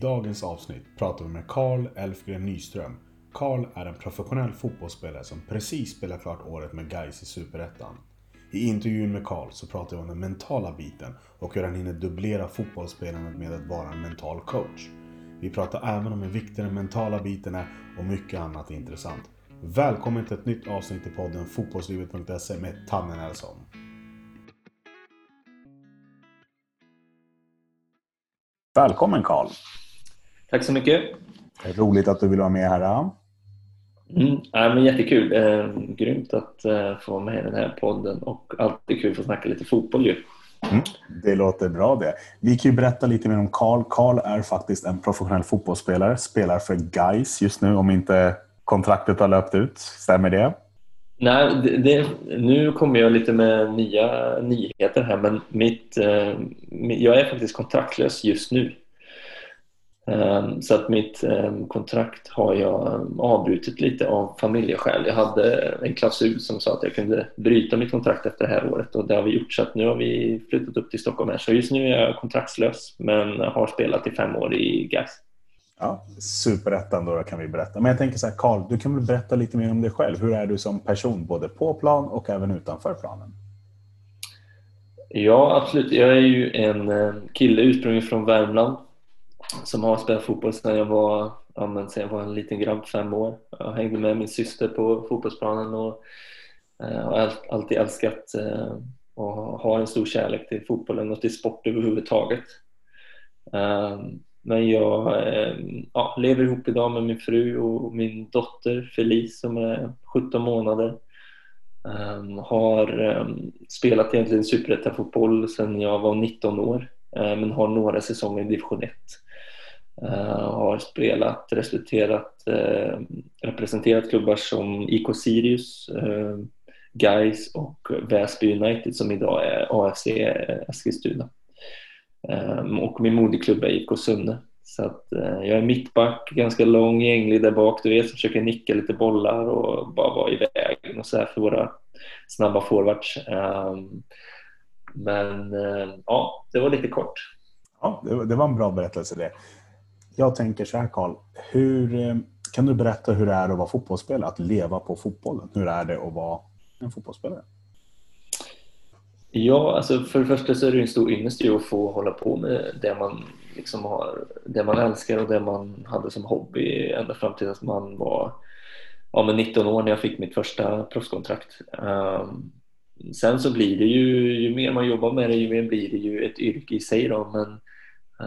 dagens avsnitt pratar vi med Karl Elfgren Nyström. Karl är en professionell fotbollsspelare som precis spelat klart året med Gais i Superettan. I intervjun med Karl så pratar vi om den mentala biten och hur han hinner dubblera fotbollsspelandet med att vara en mental coach. Vi pratar även om hur viktig den mentala biten är och mycket annat intressant. Välkommen till ett nytt avsnitt i podden Fotbollslivet.se med Tanne Nelson. Välkommen Karl! Tack så mycket! Roligt att du vill vara med här. Mm, ja, men jättekul! Eh, grymt att eh, få vara med i den här podden och alltid kul att få snacka lite fotboll ju. Mm, det låter bra det. Vi kan ju berätta lite mer om Karl. Karl är faktiskt en professionell fotbollsspelare. Spelar för Guys just nu om inte kontraktet har löpt ut. Stämmer det? Nej, det, det, nu kommer jag lite med nya nyheter här men mitt, eh, jag är faktiskt kontraktlös just nu. Um, så att mitt um, kontrakt har jag avbrutit lite av familjeskäl. Jag hade en klausul som sa att jag kunde bryta mitt kontrakt efter det här året och det har vi gjort så att nu har vi flyttat upp till Stockholm här. Så just nu är jag kontraktslös men har spelat i fem år i GAIS. Ja, superettan då kan vi berätta. Men jag tänker så här, Karl, du kan väl berätta lite mer om dig själv. Hur är du som person, både på plan och även utanför planen? Ja, absolut. Jag är ju en kille ursprungligen från Värmland som har spelat fotboll sedan jag var, ja, men sedan jag var en liten grabb, fem år. Jag hängde med min syster på fotbollsplanen och eh, har alltid älskat eh, och har en stor kärlek till fotbollen och till sport överhuvudtaget. Ehm, men jag eh, ja, lever ihop idag med min fru och min dotter Felice som är 17 månader. Ehm, har ehm, spelat egentligen superettan-fotboll sedan jag var 19 år eh, men har några säsonger i division 1. Eh, har spelat, resulterat, eh, representerat klubbar som IK Sirius, uh, Gais och Väsby United som idag är AFC Eskilstuna. Ehm, och min moderklubb är IK Sunne. Så att, eh, jag är mittback, ganska lång, gänglig där bak, du vet, som försöker nicka lite bollar och bara vara i vägen och så här för våra snabba forwards. Ehm, men eh, ja, det var lite kort. Ja, det var en bra berättelse det. Jag tänker så här Karl, hur, eh, kan du berätta hur det är att vara fotbollsspelare, att leva på fotbollen? Hur är det att vara en fotbollsspelare? Ja, alltså för det första så är det en stor ynnest att få hålla på med det man, liksom har, det man älskar och det man hade som hobby ända fram till att man var ja, men 19 år när jag fick mitt första proffskontrakt. Um, sen så blir det ju, ju mer man jobbar med det, ju mer blir det ju ett yrke i sig då, men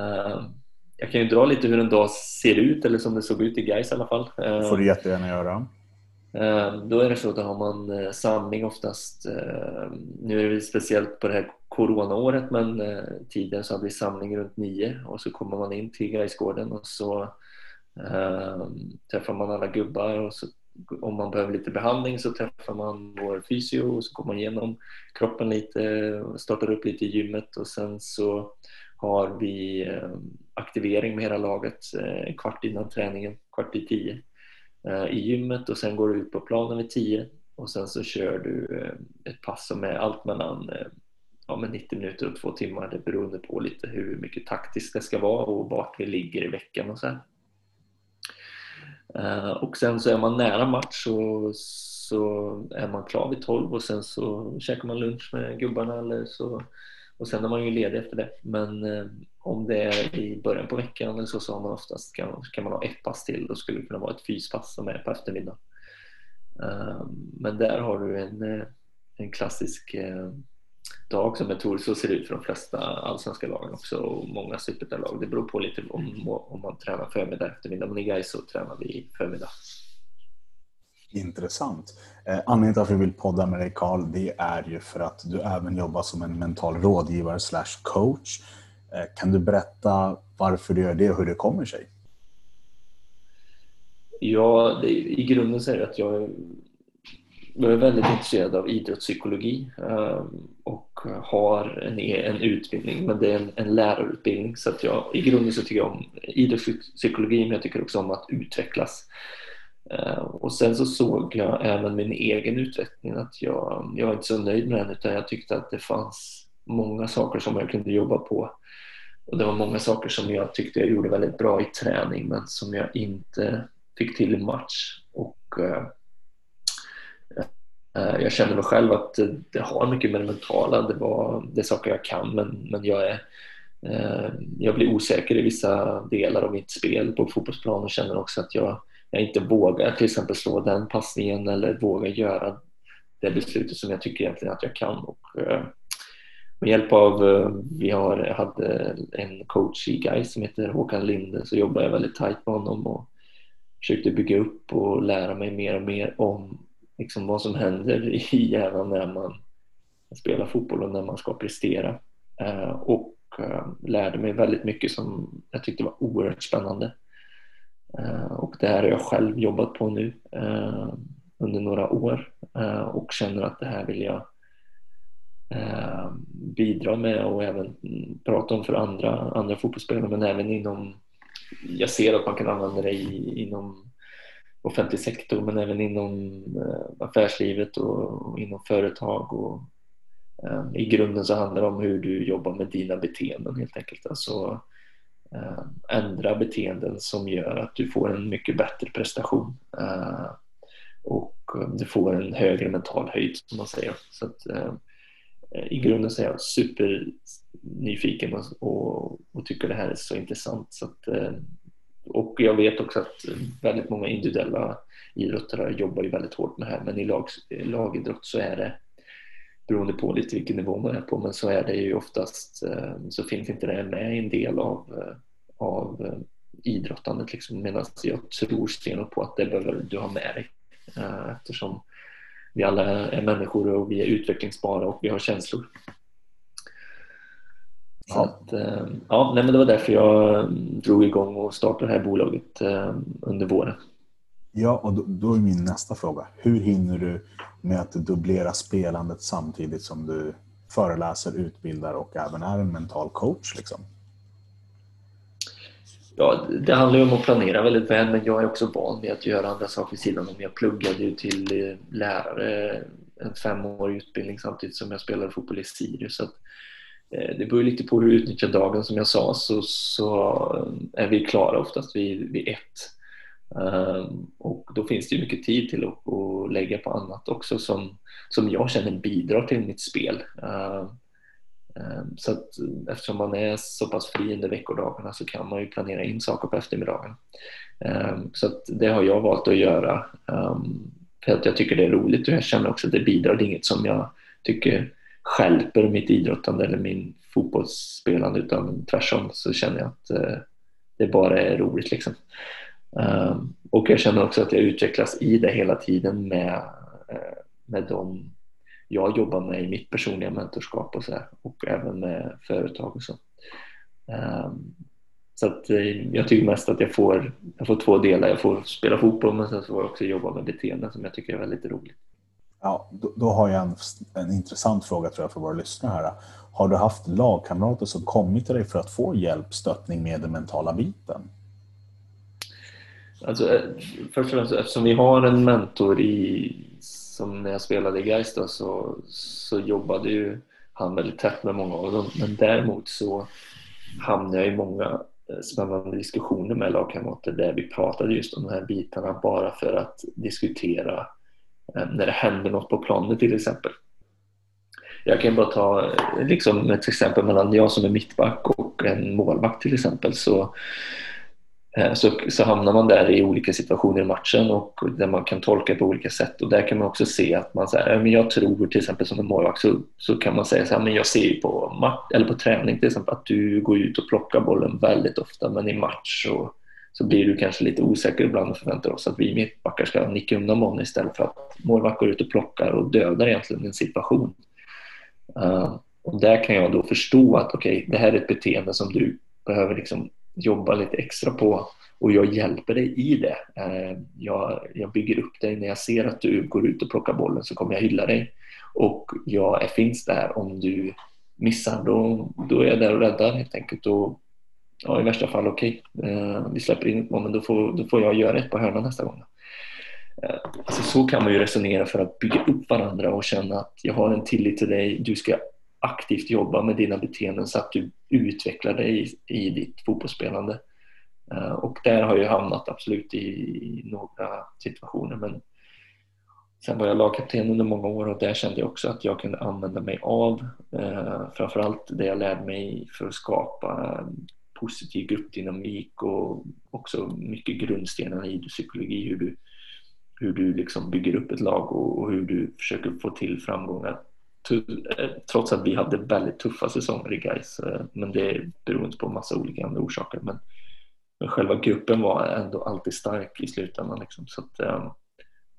um, jag kan ju dra lite hur en dag ser ut, eller som det såg ut i Gais i alla fall. Det får du jättegärna göra. Ehm, då är det så att då har man eh, samling oftast. Nu är det speciellt på det här coronaåret men eh, tidigare så hade vi samling runt nio och så kommer man in till Gaisgården och så träffar man alla gubbar och så, om man behöver lite behandling så träffar man vår fysio och så går man igenom kroppen lite startar upp lite i gymmet och sen så har vi eh, aktivering med hela laget en kvart innan träningen, kvart i tio eh, i gymmet och sen går du ut på planen vid tio och sen så kör du ett pass som är allt mellan ja, ja, 90 minuter och två timmar. Det beror på lite hur mycket taktiskt det ska vara och vart vi ligger i veckan och så här. Och sen så är man nära match så, så är man klar vid 12 och sen så käkar man lunch med gubbarna eller så och sen är man ju ledig efter det. Men eh, om det är i början på veckan eller så, så har man oftast kan, kan man ha ett pass till. Då skulle det kunna vara ett fyspass som är på eftermiddagen. Eh, men där har du en, eh, en klassisk eh, dag som jag tror så ser det ut för de flesta allsvenska lagen också och många superettan-lag. Det beror på lite om, om man tränar förmiddag eftermiddag. Men i Gais så tränar vi förmiddag. Intressant. Eh, anledningen till att vi vill podda med dig Karl, det är ju för att du även jobbar som en mental rådgivare slash coach. Eh, kan du berätta varför du gör det och hur det kommer sig? Ja, det, i grunden så är det att jag, jag är väldigt intresserad av idrottspsykologi eh, och har en, e-, en utbildning, men det är en, en lärarutbildning. Så att jag, i grunden så tycker jag om idrottspsykologi, men jag tycker också om att utvecklas. Eh, och sen så såg jag även min egen utveckling att jag, jag var inte så nöjd med den utan jag tyckte att det fanns många saker som jag kunde jobba på och det var många saker som jag tyckte jag gjorde väldigt bra i träning men som jag inte fick till i match. Och, eh, eh jag kände mig själv att det har mycket med det mentala. Det, var, det är saker jag kan men, men jag, är, eh, jag blir osäker i vissa delar av mitt spel på fotbollsplanen och känner också att jag, jag inte vågar till exempel slå den passningen eller vågar göra det beslutet som jag tycker egentligen att jag kan. Och, eh, med hjälp av, eh, vi har, hade en coach i Gais som heter Håkan Linde så jobbade jag väldigt tajt med honom och försökte bygga upp och lära mig mer och mer om liksom vad som händer i hjärnan när man spelar fotboll och när man ska prestera. Eh, och eh, lärde mig väldigt mycket som jag tyckte var oerhört spännande. Eh, och det här har jag själv jobbat på nu eh, under några år eh, och känner att det här vill jag bidra med och även prata om för andra, andra fotbollsspelare men även inom jag ser att man kan använda det i, inom offentlig sektor men även inom affärslivet och, inom företag och i grunden så handlar det om hur du jobbar med dina beteenden helt enkelt. Alltså Eh, ändra beteenden som gör att du får en mycket bättre prestation eh, och eh, du får en högre mental höjd som man säger. Så att, i grunden så är jag supernyfiken och, och, och, tycker det här är så intressant. Så att, och jag vet också att väldigt många individuella idrottare jobbar ju väldigt hårt med det här men i lag, lagidrott så är det beroende på lite vilken nivå man är på men så är det ju oftast eh, så finns inte det med i en del av, eh, av idrottandet liksom medan jag tror stenhårt på att det behöver du ha med dig eftersom vi alla är människor och vi är utvecklingsbara och vi har känslor. Så. Att, eh, ja, nej, men det var därför jag drog igång och startade det här bolaget eh, under våren. Ja, och då, då är min nästa fråga. Hur hinner du med att dubblera spelandet samtidigt som du föreläser, utbildar och även är en mental coach? Liksom? Ja, det handlar ju om att planera väldigt väl men jag är också van vid att göra andra saker vid sidan om. Jag pluggade ju till eh, lärare en femårig utbildning samtidigt som jag spelade fotboll i Sirius. Så att, eh, det beror lite på hur du utnyttjar dagen. Som jag sa så, så eh, är vi klara oftast vid, vid ett. Ehm, och då finns det ju mycket tid till att, att lägga på annat också som, som jag känner bidrar till mitt spel. Ehm, ehm, så att eftersom man är så pass fri under veckodagarna så kan man ju planera in saker på eftermiddagen. Så att det har jag valt att göra för att jag tycker det är roligt och jag känner också att det bidrar. Det är inget som jag tycker skälper mitt idrottande eller min fotbollsspelande utan tvärtom så känner jag att eh, det bara är roligt liksom. Ehm, och jag känner också att jag utvecklas i det hela tiden med, eh, med de jag jobbar med i mitt personliga mentorskap och så här, och även med företag och så. Ehm, så att eh, jag tycker mest att jag får, jag får två delar. Jag får spela fotboll men sen får jag också jobba med beteenden som jag tycker är väldigt roligt. Ja, då, då har jag en, en intressant fråga tror jag för våra lyssnare här. Har du haft lagkamrater som kommit till dig för att få hjälp, stöttning med den mentala biten? Alltså, eh, först och främst eftersom vi har en mentor i som när jag spelade i Gais så, så jobbade ju han väldigt tätt med många av dem. Men däremot så hamnade jag i många eh, spännande diskussioner med lagkamrater där vi pratade just om de här bitarna bara för att diskutera eh, när det händer något på planen till exempel. Jag kan bara ta liksom ett exempel mellan jag som är mittback och en målvakt till exempel. Så Eh, så, så hamnar man där i olika situationer i matchen och där man kan tolka på olika sätt och där kan man också se att man säger, men jag tror till exempel som en målvakt så, så kan man säga så här, men jag ser ju på, match, eller på träning till exempel att du går ut och plockar bollen väldigt ofta men i match så, så blir du kanske lite osäker ibland och förväntar oss att vi mittbackar ska nicka undan bollen istället för att målvakt går ut och plockar och dödar egentligen en situation. Uh, och där kan jag då förstå att okej, okay, det här är ett beteende som du behöver liksom jobba lite extra på och jag hjälper dig i det. Eh, jag, jag bygger upp dig. När jag ser att du går ut och plockar bollen så kommer jag hylla dig. Och jag finns där om du missar. Då, då är jag där och räddar helt enkelt. Och, ja, I värsta fall, okej, okay, vi släpper in ett mål men då får, då får jag göra ett på hörnan nästa gång. Eh, alltså, så kan man ju resonera för att bygga upp varandra och känna att jag har en tillit till dig. Du ska aktivt jobba med dina beteenden så att du utvecklar dig i, i ditt fotbollsspelande. Eh, och där har jag hamnat absolut i, i några situationer men Sen var jag lagkapten under många år och där kände jag också att jag kunde använda mig av eh, framförallt det jag lärde mig för att skapa positiv gruppdynamik och också mycket grundstenar i psykologi, hur du, hur du liksom bygger upp ett lag och, och hur du försöker få till framgångar. Eh, trots att vi hade väldigt tuffa säsonger i Gais, eh, men det beror inte på massa olika andra orsaker. Men, men själva gruppen var ändå alltid stark i slutändan. Liksom. Så att, eh,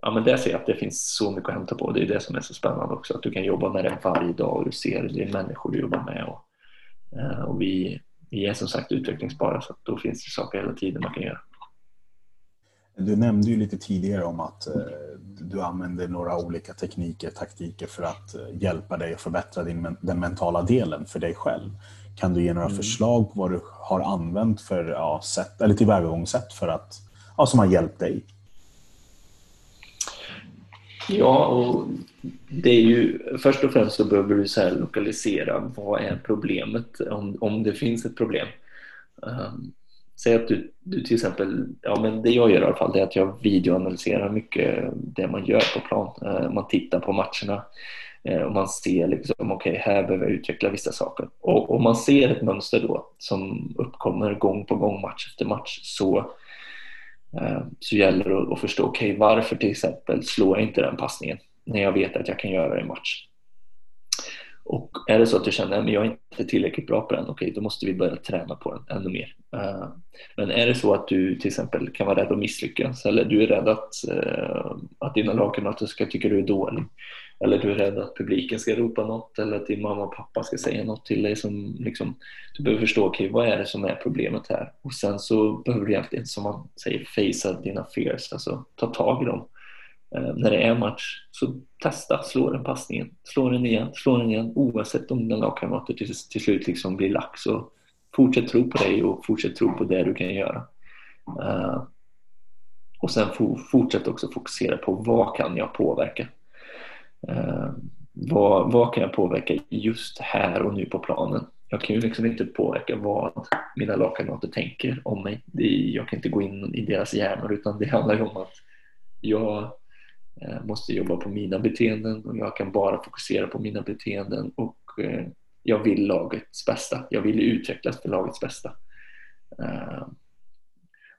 ja, men där ser jag att det finns så mycket att hämta på. Det är det som är så spännande också, att du kan jobba med det varje dag och du ser det är människor du jobbar med. Och, och vi, vi är som sagt utvecklingsbara så då finns det saker hela tiden man kan göra. Du nämnde ju lite tidigare om att eh, du använder några olika tekniker, taktiker för att eh, hjälpa dig att förbättra din, den mentala delen för dig själv. Kan du ge några mm. förslag på vad du har använt för ja, sätt, eller tillvägagångssätt för att, ja, som har hjälpt dig? Ja, och det är ju först och främst så behöver du så lokalisera vad är problemet om, om det finns ett problem. Um, säg att du, du till exempel, ja men det jag gör i alla fall det är att jag videoanalyserar mycket det man gör på plan. Eh, man tittar på matcherna eh, och man ser liksom okej okay, här behöver jag utveckla vissa saker. Och om man ser ett mönster då som uppkommer gång på gång match efter match så eh, så gäller det att förstå, okej okay, varför till exempel slår jag inte den passningen när jag vet att jag kan göra det i match? Och är det så att du känner att jag är inte tillräckligt bra på den, okej okay, då måste vi börja träna på den ännu mer. Eh, men är det så att du till exempel kan vara rädd att misslyckas eller du är rädd att, eh, att dina lagkamrater ska tycka du är dålig eller du är rädd att publiken ska ropa något eller att din mamma och pappa ska säga något till dig som liksom, du behöver förstå, okej okay, vad är det som är problemet här? Och sen så behöver du egentligen, som man säger, facea dina fears, alltså ta tag i dem. Eh, när det är match, så testa, slå den passningen, slå den igen, slå den igen oavsett om dina lagkamrater till, till slut liksom blir lack. Så fortsätt tro på dig och fortsätt tro på det du kan göra. Uh, och sen fortsätt också fokusera på vad kan jag påverka? Uh, vad, vad kan jag påverka just här och nu på planen? Jag kan ju liksom inte påverka vad mina lagkamrater tänker om mig. Det, jag kan inte gå in i deras hjärnor utan det handlar ju om att jag jag måste jobba på mina beteenden och jag kan bara fokusera på mina beteenden och eh, jag vill lagets bästa. Jag vill utvecklas för lagets bästa. Eh,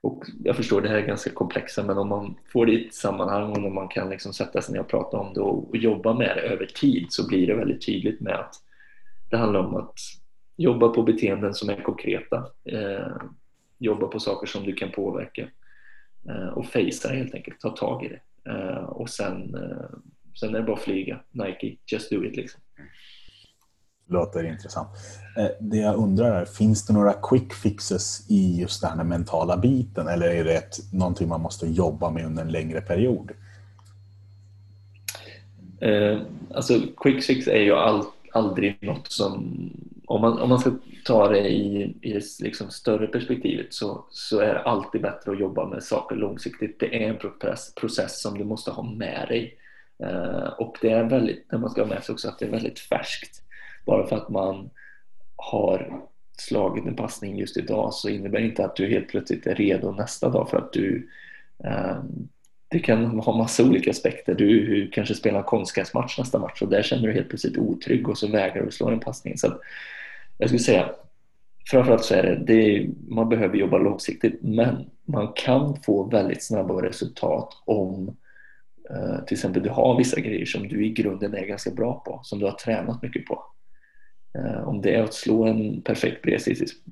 och jag förstår det här är ganska komplexa men om man får det i ett sammanhang och om man kan liksom sätta sig ner och prata om det och, jobba med det över tid så blir det väldigt tydligt med att det handlar om att jobba på beteenden som är konkreta, jobba på saker som du kan påverka och fejsa helt enkelt, ta tag i det. Eh, och sen, eh, sen är det bara att flyga, Nike, just do it liksom. Låter intressant. Eh, det jag undrar är, finns det några quick fixes i just den här mentala biten eller är det ett, någonting man måste jobba med under en längre period? Eh, alltså quick fix är ju all, aldrig något som, om man, om man ska ta det i, i det liksom större perspektivet så, så är det alltid bättre att jobba med saker långsiktigt. Det är en process, process som du måste ha med dig. Eh, och det är väldigt, när man ska ha med sig också att det är väldigt färskt. Bara för att man har slagit en passning just idag så innebär det inte att du helt plötsligt är redo nästa dag för att du eh, det kan ha massa olika aspekter. Du kanske spelar en konstgräsmatch nästa match och där känner du helt plötsligt otrygg och så vägrar du slå en passning. Så jag skulle säga framförallt så är det, det man behöver jobba långsiktigt men man kan få väldigt snabba resultat om eh, till exempel du har vissa grejer som du i grunden är ganska bra på, som du har tränat mycket på. Eh, om det är att slå en perfekt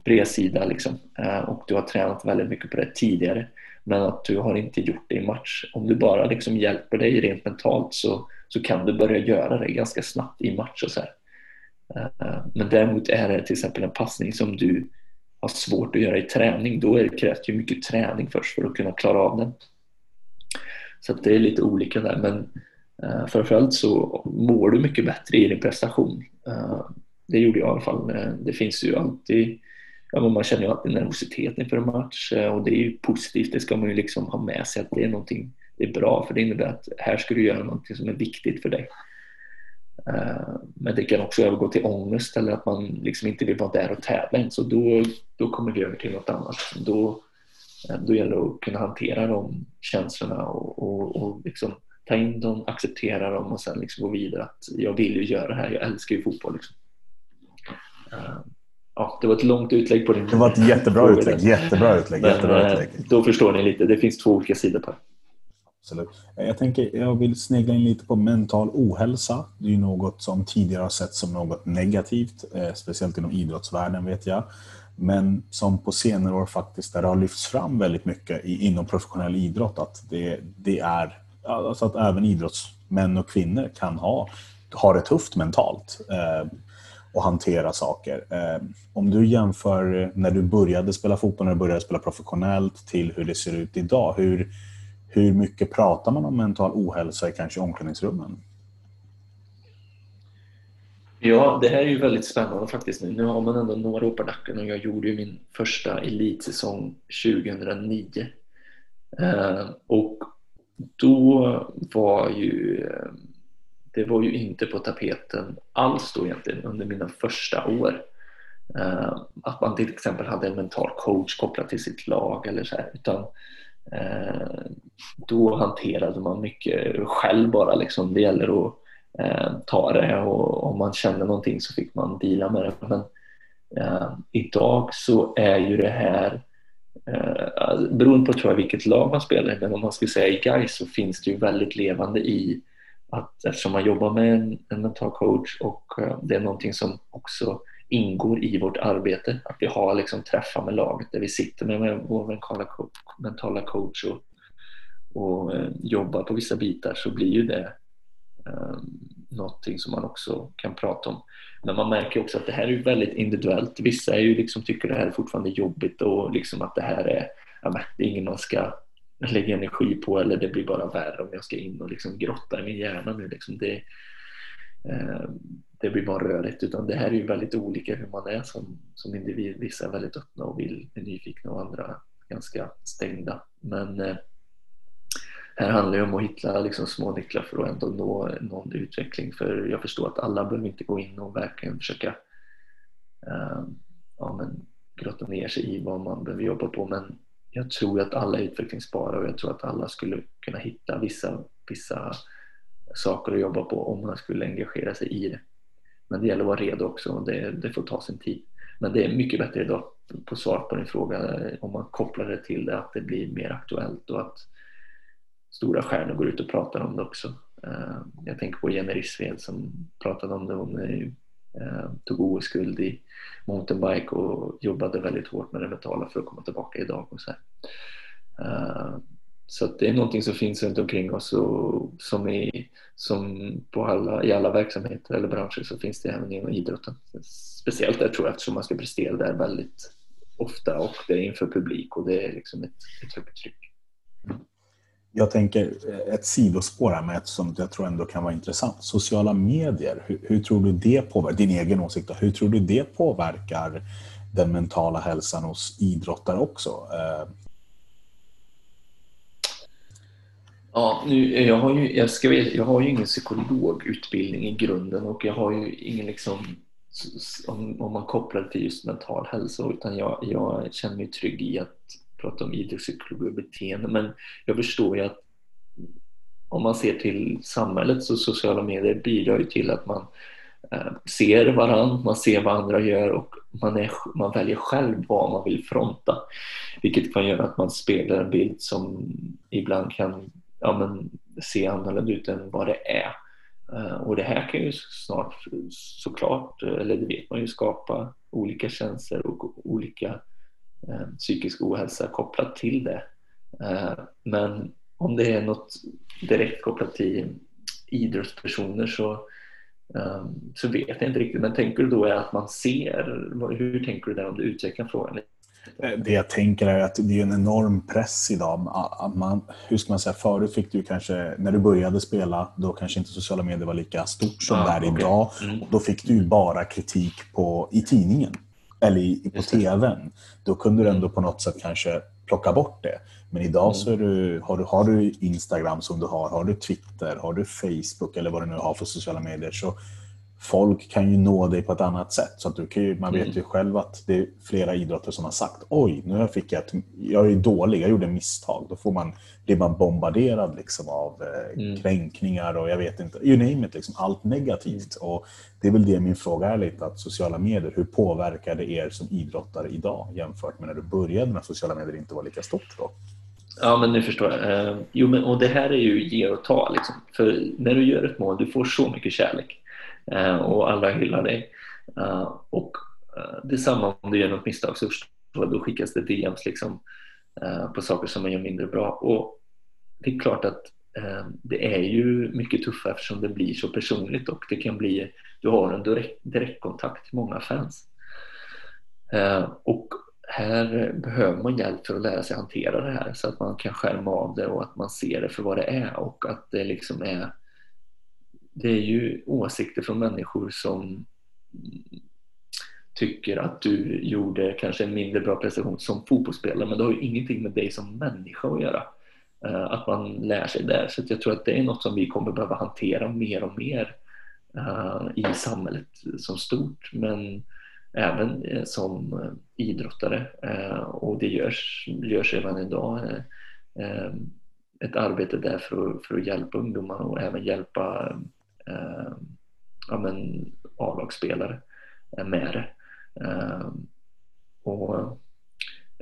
bredsida liksom, eh, och du har tränat väldigt mycket på det tidigare men att du har inte gjort det i match. Om du bara liksom hjälper dig rent mentalt så, så kan du börja göra det ganska snabbt i match och så här. Eh, men däremot är det till exempel en passning som du har svårt att göra i träning, då är det krävs ju mycket träning först för att kunna klara av den. Så det är lite olika där men eh, framförallt så mår du mycket bättre i din prestation eh, det gjorde jag i alla fall. Det finns ju alltid, ja, man känner ju alltid nervositet inför en match och det är ju positivt. Det ska man ju liksom ha med sig att det är någonting, det är bra för det innebär att här ska du göra någonting som är viktigt för dig. Eh, men det kan också övergå till ångest eller att man liksom inte vill vara där och tävla så då, då kommer vi över till något annat. Då, eh, då gäller det att kunna hantera de känslorna och, och, och liksom ta in dem, acceptera dem och sen liksom gå vidare. Att jag vill ju göra det här, jag älskar ju fotboll. Liksom. Eh, ja, det var ett långt utlägg på din Det var ett jättebra utlägg. Jättebra utlägg, Men, jättebra utlägg. Då förstår ni lite, det finns två olika sidor på det. Absolut. Jag, tänker, jag vill snegla in lite på mental ohälsa. Det är ju något som tidigare har setts som något negativt, eh, speciellt inom idrottsvärlden vet jag. Men som på senare år faktiskt där det har lyfts fram väldigt mycket i, inom professionell idrott att det, det är alltså att även idrottsmän och kvinnor kan ha, ha det tufft mentalt eh, och hantera saker. Eh, om du jämför när du började spela fotboll, när du började spela professionellt till hur det ser ut idag. Hur, hur mycket pratar man om mental ohälsa i kanske omklädningsrummen? Ja, det här är ju väldigt spännande faktiskt. Nu, har man ändå några år på nacken och jag gjorde ju min första elitsäsong 2009. Eh, och då var ju eh, det var ju inte på tapeten alls då egentligen under mina första år. Eh, att man till exempel hade en mental coach kopplad till sitt lag eller så här, utan Eh, då hanterade man mycket själv bara. Liksom. Det gäller att eh, ta det och om man kände någonting så fick man dela med det. Men eh, idag så är ju det här eh, alltså, beroende på tror jag, vilket lag man spelar i, men om man skulle säga i Gais så finns det ju väldigt levande i att eftersom man jobbar med en, en mental coach och eh, det är någonting som också ingår i vårt arbete. Att vi har liksom träffar med laget där vi sitter med vår mentala coach, och, och eh, jobbar på vissa bitar så blir ju det eh, någonting som man också kan prata om. Men man märker också att det här är väldigt individuellt. Vissa är ju liksom, tycker det här är fortfarande jobbigt och liksom att det här är, ja, det är inget man ska lägga energi på eller det blir bara värre om jag ska in och liksom grotta i min hjärna nu. Liksom det, eh, det blir bara rörigt utan det här är ju väldigt olika hur man är som, som individ. Vissa är väldigt öppna och vill, är nyfikna och andra ganska stängda. Men eh, här handlar det om att hitta liksom små nycklar för att ändå nå någon utveckling för jag förstår att alla behöver inte gå in och verkligen försöka eh, ja, men, grotta ner sig i vad man behöver jobba på men jag tror att alla är utvecklingsbara och jag tror att alla skulle kunna hitta vissa, vissa saker att jobba på om man skulle engagera sig i det. Men det gäller att vara redo också och det, det får ta sin tid. Men det är mycket bättre idag på svar på din fråga eh, om man kopplar det till det att det blir mer aktuellt och att stora stjärnor går ut och pratar om det också. Eh, jag tänker på Jenny Rissved som pratade om det. Hon eh, tog OS-guld i mountainbike och jobbade väldigt hårt med det mentala för att komma tillbaka idag. Och så här. Så det är någonting som finns runt omkring oss och som, i, som på alla, i alla verksamheter eller branscher så finns det även inom idrotten. Speciellt där tror jag eftersom man ska prestera där väldigt ofta och det är inför publik och det är liksom ett, ett högt tryck. Jag tänker ett sidospår här med ett som jag tror ändå kan vara intressant. Sociala medier, hur, hur tror du det påverkar, din egen åsikt hur tror du det påverkar den mentala hälsan hos idrottare också? Eh, Ja, nu, jag, har ju, jag, ska, jag har ju ingen psykologutbildning i grunden och jag har ju ingen liksom om, om man kopplar det till just mental hälsa utan jag, jag känner mig trygg i att prata om idrottspsykologi och beteende. Men jag förstår ju att om man ser till samhället så sociala medier bidrar ju till att man eh, ser varandra, man ser vad andra gör och man, är, man väljer själv vad man vill fronta. Vilket kan göra att man speglar en bild som ibland kan ja, men, se annorlunda ut än vad det är. Eh, och det här kan ju snart såklart, eller det vet man ju, skapa olika känslor och olika eh, psykisk ohälsa kopplat till det. Eh, men om det är något direkt kopplat till idrottspersoner så, eh, så vet jag inte riktigt. Men tänker du då är att man ser, hur tänker du där om du utvecklar frågan lite? Det jag tänker är att det är en enorm press idag. Man, hur ska man säga, förut fick du kanske, när du började spela, då kanske inte sociala medier var lika stort som ah, det är okay. idag. Mm. Då fick du bara kritik på, i tidningen. eller i, på TVn, då kunde du ändå på något sätt kanske plocka bort det. Men idag mm. så du, har, du, har du Instagram som du har, har du Twitter, har du Facebook eller vad du nu har för sociala medier så folk kan ju nå dig på ett annat sätt. Så att du kan ju, man vet ju mm. själv att det är flera idrottare som har sagt oj, nu fick jag ett, jag är dålig, jag gjorde misstag. Då får man, blir man bombarderad liksom av eh, mm. kränkningar och jag vet inte, you name it, liksom, allt negativt. Mm. Och det är väl det min fråga är lite, att sociala medier, hur påverkar det er som idrottare idag jämfört med när du började när sociala medier inte var lika stort då? Ja, men nu förstår jag. Eh, jo, men, och det här är ju ge och ta. Liksom. För när du gör ett mål, du får så mycket kärlek. Eh, och alla hyllar dig. Eh, och eh, detsamma om du gör något misstag så då skickas det DMs liksom, eh, på saker som man gör mindre bra. Och det är klart att eh, det är ju mycket tuffare eftersom det blir så personligt och det kan bli, du har en direkt, direktkontakt till många fans. Eh, och här behöver man hjälp för att lära sig hantera det här så att man kan skärma av det och att man ser det för vad det är och att det liksom är det är ju åsikter från människor som tycker att du gjorde kanske en mindre bra prestation som fotbollsspelare men det har ju ingenting med dig som människa att göra. Eh, att man lär sig där. Så jag tror att det är något som vi kommer behöva hantera mer och mer eh, i samhället som stort men även eh, som idrottare och det görs, görs redan idag ett arbete där för att, för att hjälpa ungdomar och även hjälpa eh, ja, men A-lagsspelare eh, med det. Eh, och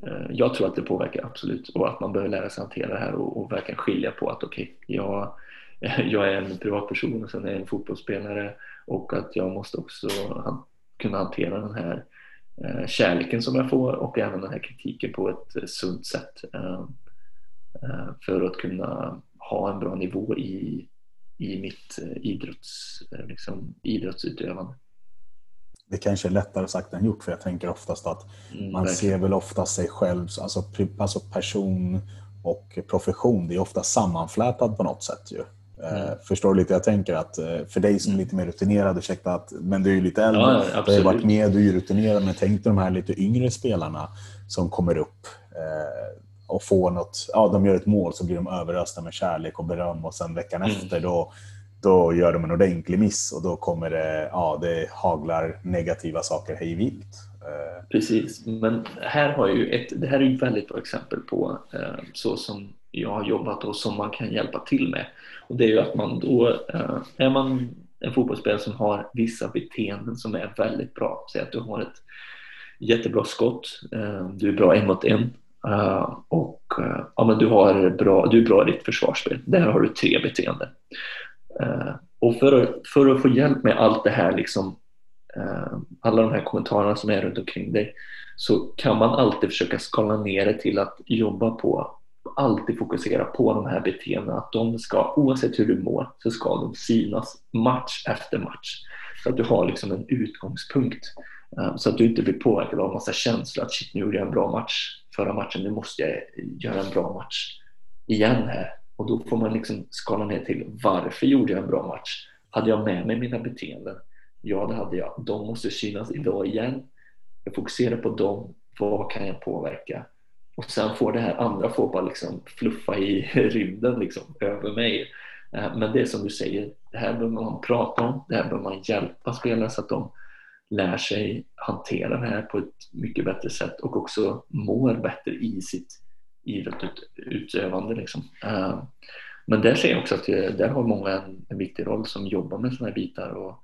eh, jag tror att det påverkar absolut och att man behöver lära sig hantera det här och, och verkligen skilja på att okej, okay, jag, jag är en privatperson och sen är jag en fotbollsspelare och att jag måste också han, kunna hantera den här eh, kärleken som jag får och även den här kritiken på ett eh, sunt sätt eh, eh för att kunna ha en bra nivå i, i mitt eh, idrotts, eh, liksom, idrottsutövande. Det kanske är lättare sagt än gjort för jag tänker oftast att mm, man verkligen. ser väl ofta sig själv, alltså, alltså person och profession, det är ofta sammanflätat på något sätt ju. Eh, mm. Förstår du lite? Jag tänker att för dig som är mm. lite mer rutinerad, ursäkta att, men du är ju lite äldre, ja, ja, du har varit med, du är rutinerad, men tänk dig de här lite yngre spelarna som kommer upp och får något, ja de gör ett mål så blir de överösta med kärlek och beröm och sen veckan mm. efter då, då gör de en ordentlig miss och då kommer det, ja det haglar negativa saker hej vilt. Eh, Precis, men här har ju ett, det här är ju ett väldigt bra exempel på eh, så som jag har jobbat och som man kan hjälpa till med. Och det är ju att man då, eh, är man en fotbollsspelare som har vissa beteenden som är väldigt bra, säg att du har ett jättebra skott, du är bra en mot en, Uh, och uh, ja, men du, har bra, du är bra i ditt försvarsspel. Där har du tre beteenden. Uh, och för att, för att få hjälp med allt det här, liksom, alla de här kommentarerna som är runt omkring dig, så kan man alltid försöka skala ner det till att jobba på, alltid fokusera på de här beteendena. Att de ska, oavsett hur du mår, så ska de synas match efter match. Så att du har liksom en utgångspunkt. Så att du inte blir påverkad av en massa känslor att shit, nu gjorde jag en bra match förra matchen, nu måste jag göra en bra match igen här. Och då får man liksom skala ner till varför gjorde jag en bra match? Hade jag med mig mina beteenden? Ja, det hade jag. De måste synas idag igen. Jag fokuserar på dem. Vad kan jag påverka? Och sen får det här andra får bara liksom fluffa i rymden liksom, över mig. Eh, men det är som du säger, det här behöver man prata om, det här behöver man hjälpa spelare så att de lär sig hantera det här på ett mycket bättre sätt och också mår bättre i sitt idrottsutövande. Liksom. Eh, men där ser jag också att eh, där har många en, viktig roll som jobbar med sådana här bitar och,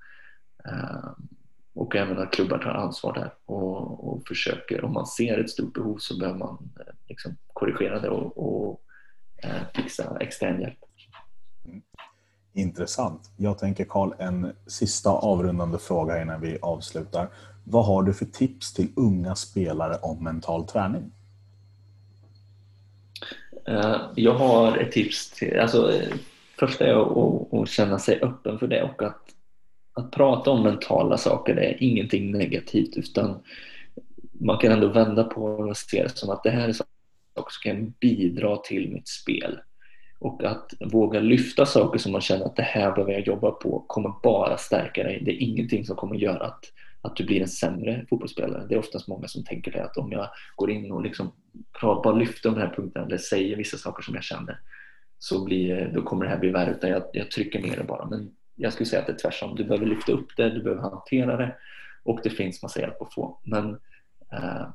eh, och även att klubbar tar ansvar där och, och försöker, om man ser ett stort behov så behöver man liksom korrigera det och, och fixa extern hjälp. Intressant. Jag tänker Karl, en sista avrundande fråga innan vi avslutar. Vad har du för tips till unga spelare om mental träning? Eh, jag har ett tips till, alltså först är att, att känna sig öppen för det och att, att prata om mentala saker är ingenting negativt utan man kan ändå vända på det och se det som att det här är saker som kan bidra till mitt spel. Och att våga lyfta saker som man känner att det här behöver jag jobba på kommer bara stärka dig. Det är ingenting som kommer göra att att du blir en sämre fotbollsspelare. Det är oftast många som tänker det att om jag går in och liksom bara lyfter de här punkterna eller säger vissa saker som jag känner så blir, då kommer det här bli värre utan jag, jag trycker ner det bara. Men jag skulle säga att det är tvärtom. Du behöver lyfta upp det, du behöver hantera det och det finns massa hjälp att få. Men eh,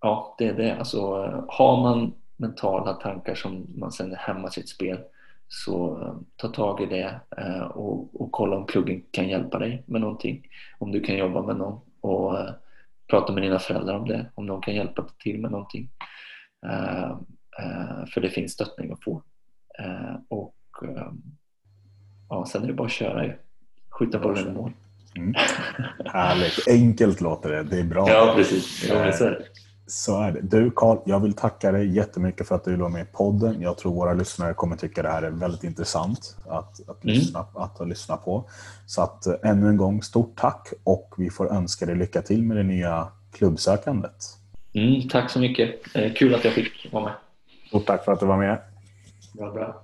ja, det är det. Alltså, har man mentala tankar som man sen hämmar sitt spel så eh, ta tag i det eh, och, och, kolla om klubben kan hjälpa dig med någonting. Om du kan jobba med någon och eh, prata med dina föräldrar om det, om de kan hjälpa till med någonting. För det finns stöttning att få. Och ja, sen är det bara att köra ju. Skjuta bollen i mål. Mm. Härligt. Enkelt låter det. Det är bra. Ja, precis. Ja, så är det. Du Karl, jag vill tacka dig jättemycket för att du var med i podden. Jag tror våra lyssnare kommer tycka det här är väldigt intressant att, att, mm. lyssna, att lyssna på. Så att eh, ännu en gång, stort tack och vi får önska dig lycka till med det nya klubbsökandet. Mm, tack så mycket. Eh, kul att jag fick vara med. Stort tack för att du var med. Ja, bra.